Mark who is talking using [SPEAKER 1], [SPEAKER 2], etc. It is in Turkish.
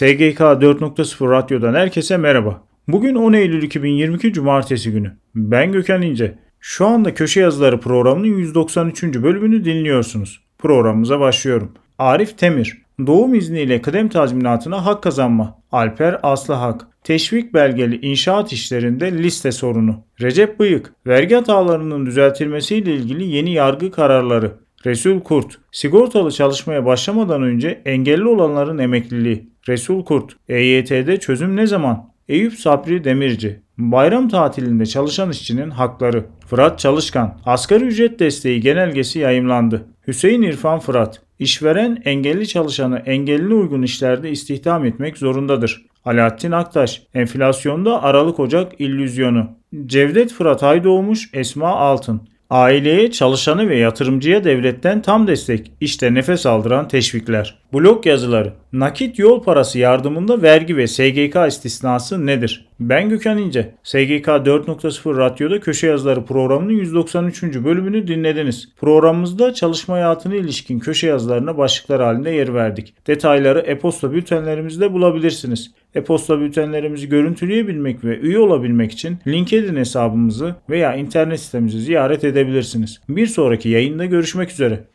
[SPEAKER 1] SGK 4.0 Radyo'dan herkese merhaba. Bugün 10 Eylül 2022 Cumartesi günü. Ben Gökhan İnce. Şu anda Köşe Yazıları programının 193. bölümünü dinliyorsunuz. Programımıza başlıyorum. Arif Temir. Doğum izniyle kıdem tazminatına hak kazanma. Alper Aslıhak. Teşvik belgeli inşaat işlerinde liste sorunu. Recep Bıyık. Vergi hatalarının düzeltilmesiyle ilgili yeni yargı kararları. Resul Kurt. Sigortalı çalışmaya başlamadan önce engelli olanların emekliliği. Resul Kurt. EYT'de çözüm ne zaman? Eyüp Sabri Demirci. Bayram tatilinde çalışan işçinin hakları. Fırat Çalışkan. Asgari ücret desteği genelgesi yayımlandı. Hüseyin İrfan Fırat. İşveren engelli çalışanı engelline uygun işlerde istihdam etmek zorundadır. Alaaddin Aktaş. Enflasyonda Aralık-Ocak illüzyonu. Cevdet Fırat Aydoğmuş, Esma Altın. Aileye, çalışanı ve yatırımcıya devletten tam destek. İşte nefes aldıran teşvikler. Blog yazıları. Nakit yol parası yardımında vergi ve SGK istisnası nedir? Ben Gökhan İnce. SGK 4.0 Radyo'da Köşe Yazıları programının 193. bölümünü dinlediniz. Programımızda çalışma hayatına ilişkin köşe yazılarına başlıklar halinde yer verdik. Detayları e-posta bültenlerimizde bulabilirsiniz. E-posta bültenlerimizi görüntüleyebilmek ve üye olabilmek için LinkedIn hesabımızı veya internet sitemizi ziyaret edebilirsiniz. Bir sonraki yayında görüşmek üzere.